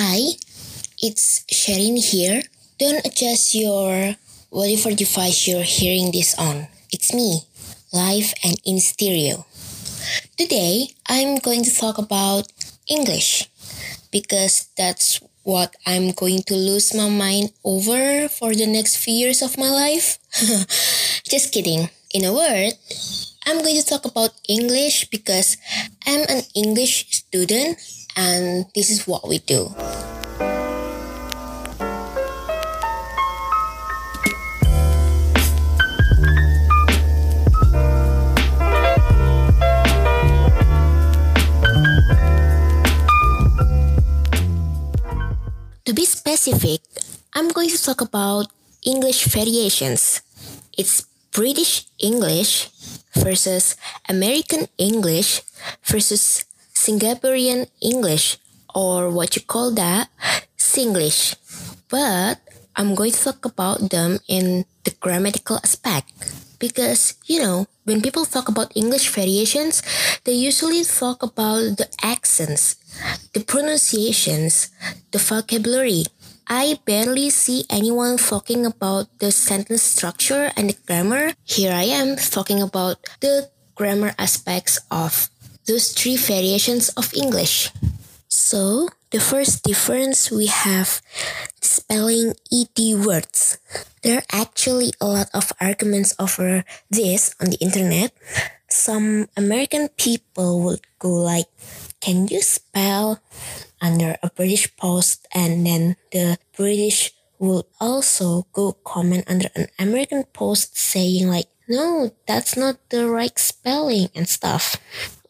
Hi, it's Sherin here. Don't adjust your whatever device you're hearing this on. It's me, live and in stereo. Today, I'm going to talk about English because that's what I'm going to lose my mind over for the next few years of my life. Just kidding. In a word, I'm going to talk about English because I'm an English student and this is what we do. To be specific, I'm going to talk about English variations. It's British English versus American English versus Singaporean English or what you call that Singlish. But I'm going to talk about them in the grammatical aspect because you know when people talk about English variations, they usually talk about the accents, the pronunciations, the vocabulary. I barely see anyone talking about the sentence structure and the grammar. Here I am talking about the grammar aspects of those three variations of English. So, the first difference we have spelling ED words. There are actually a lot of arguments over this on the internet. Some American people would go like, can you spell under a British post and then the British would also go comment under an American post saying like, no, that's not the right spelling and stuff.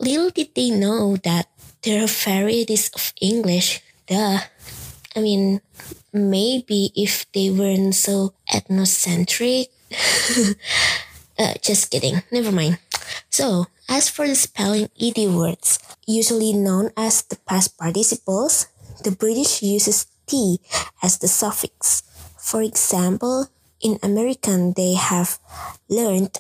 Little did they know that there are varieties of English. Duh. I mean, maybe if they weren't so ethnocentric. uh, just kidding. Never mind. So, as for the spelling ed words, usually known as the past participles, the British uses t as the suffix. For example, in American they have learned,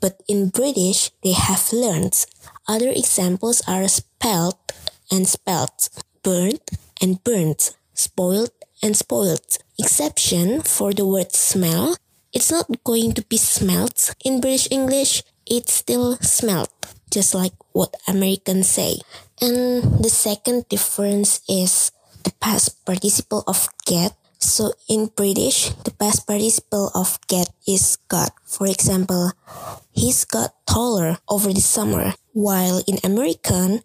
but in British they have learned. Other examples are spelt and spelt, burnt and burnt, spoiled and spoiled. Exception for the word smell, it's not going to be smelt in British English, it's still smelt, just like what Americans say. And the second difference is the past participle of get. So in British, the past participle of get is got. For example, he's got taller over the summer, while in American,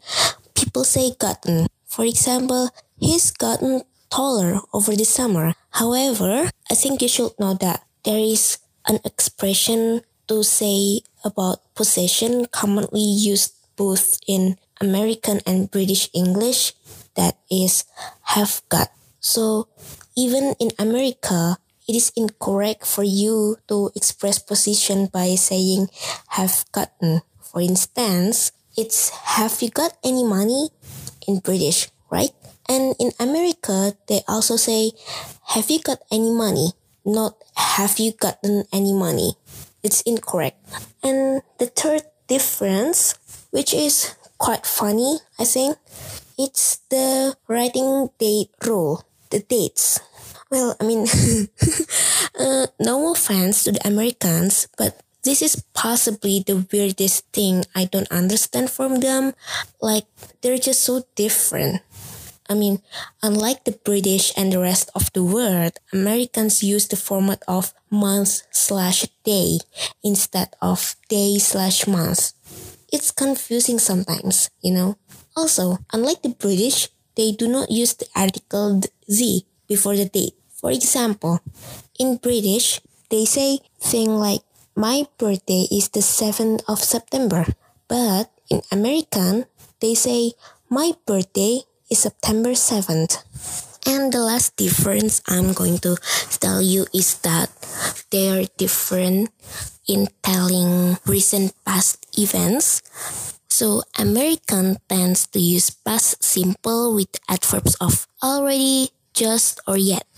people say gotten. For example, he's gotten taller over the summer. However, I think you should know that there is an expression to say about possession commonly used both in American and British English that is have got. So even in America, it is incorrect for you to express position by saying have gotten. For instance, it's have you got any money in British, right? And in America, they also say have you got any money, not have you gotten any money. It's incorrect. And the third difference, which is quite funny, I think, it's the writing date rule, the dates. Well, I mean, uh, no offense to the Americans, but this is possibly the weirdest thing I don't understand from them. Like, they're just so different. I mean, unlike the British and the rest of the world, Americans use the format of month slash day instead of day slash month. It's confusing sometimes, you know. Also, unlike the British, they do not use the article Z before the date. For example, in British, they say thing like my birthday is the 7th of September. But in American, they say my birthday is September 7th. And the last difference I'm going to tell you is that they are different in telling recent past events. So American tends to use past simple with adverbs of already, just, or yet,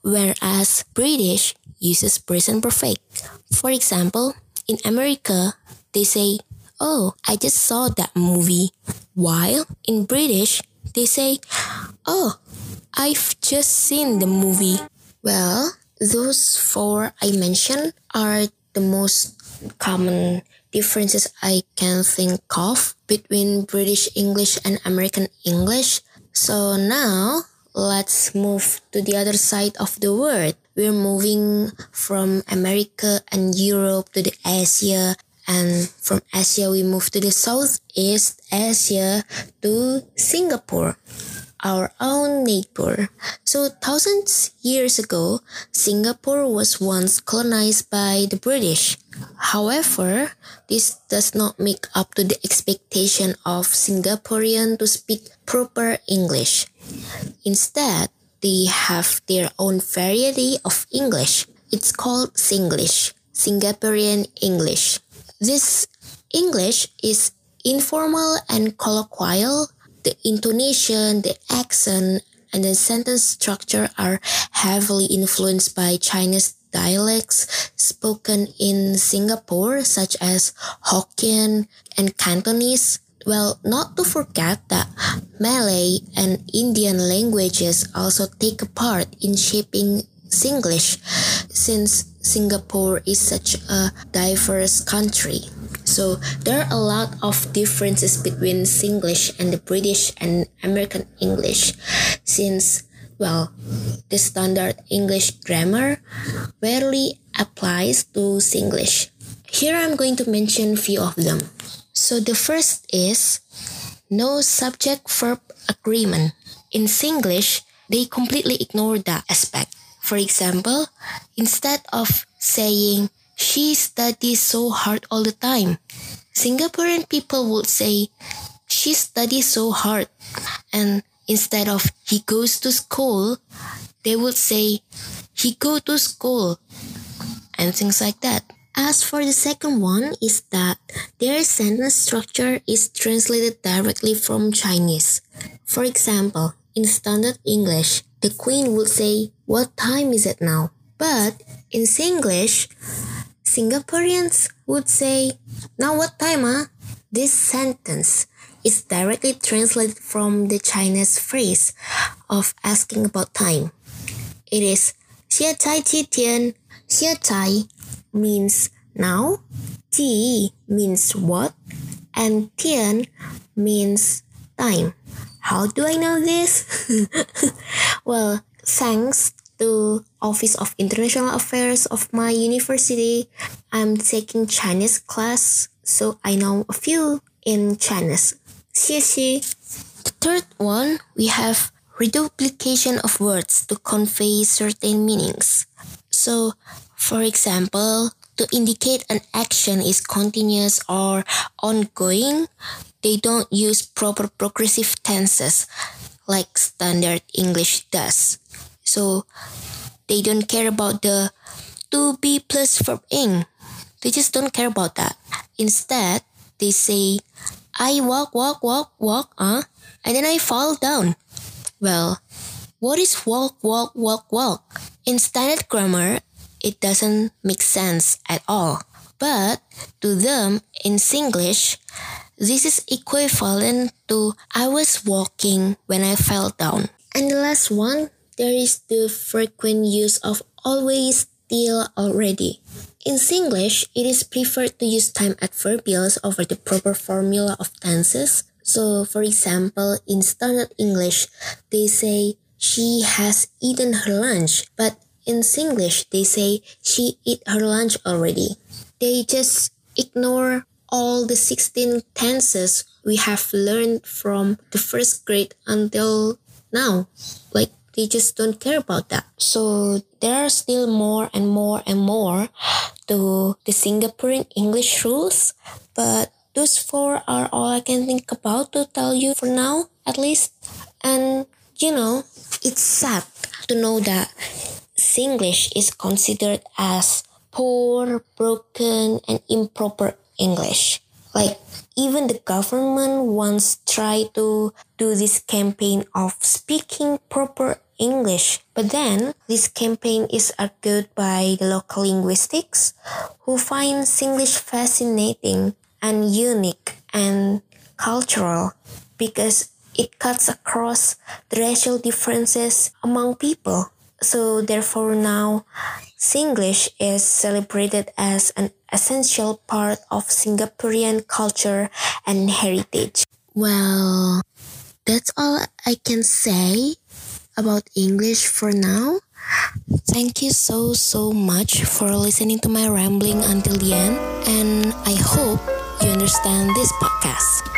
whereas British uses present perfect. For example, in America, they say, Oh, I just saw that movie. While in British, they say, Oh, I've just seen the movie. Well, those four I mentioned are the most common differences I can think of between British English and American English. So now let's move to the other side of the world. We're moving from America and Europe to the Asia and from Asia we move to the Southeast Asia to Singapore our own neighbor. So thousands years ago, Singapore was once colonized by the British. However, this does not make up to the expectation of Singaporean to speak proper English. Instead, they have their own variety of English. It's called Singlish, Singaporean English. This English is informal and colloquial the intonation, the accent, and the sentence structure are heavily influenced by Chinese dialects spoken in Singapore, such as Hokkien and Cantonese. Well, not to forget that Malay and Indian languages also take a part in shaping Singlish, since Singapore is such a diverse country. So there are a lot of differences between Singlish and the British and American English since well, the standard English grammar rarely applies to Singlish. Here I'm going to mention few of them. So the first is no subject verb agreement. In Singlish, they completely ignore that aspect. For example, instead of saying she studies so hard all the time. Singaporean people would say, she studies so hard. And instead of he goes to school, they would say, he go to school. And things like that. As for the second one is that their sentence structure is translated directly from Chinese. For example, in standard English, the queen would say, what time is it now? But in Singlish, Singaporeans would say, Now what time, huh? This sentence is directly translated from the Chinese phrase of asking about time. It is "xià Chai Qi Tian. "xià Chai means now, Qi means what, and Tian means time. How do I know this? well, thanks to Office of International Affairs of my university. I'm taking Chinese class, so I know a few in Chinese. 谢谢. The third one, we have reduplication of words to convey certain meanings. So, for example, to indicate an action is continuous or ongoing, they don't use proper progressive tenses like standard English does. So they don't care about the to be plus verb ing. They just don't care about that. Instead, they say, I walk, walk, walk, walk, uh, and then I fall down. Well, what is walk, walk, walk, walk? In standard grammar, it doesn't make sense at all. But to them in Singlish, this is equivalent to I was walking when I fell down. And the last one, there is the frequent use of always, still, already. In Singlish, it is preferred to use time adverbials over the proper formula of tenses. So, for example, in standard English, they say she has eaten her lunch, but in Singlish, they say she ate her lunch already. They just ignore all the 16 tenses we have learned from the first grade until now. Like they just don't care about that. So there are still more and more and more to the Singaporean English rules, but those four are all I can think about to tell you for now, at least. And you know, it's sad to know that Singlish is considered as poor, broken, and improper English. Like even the government once tried to do this campaign of speaking proper English. But then this campaign is argued by the local linguistics who find Singlish fascinating and unique and cultural because it cuts across the racial differences among people. So therefore now Singlish is celebrated as an essential part of Singaporean culture and heritage. Well, that's all I can say about English for now. Thank you so so much for listening to my rambling until the end and I hope you understand this podcast.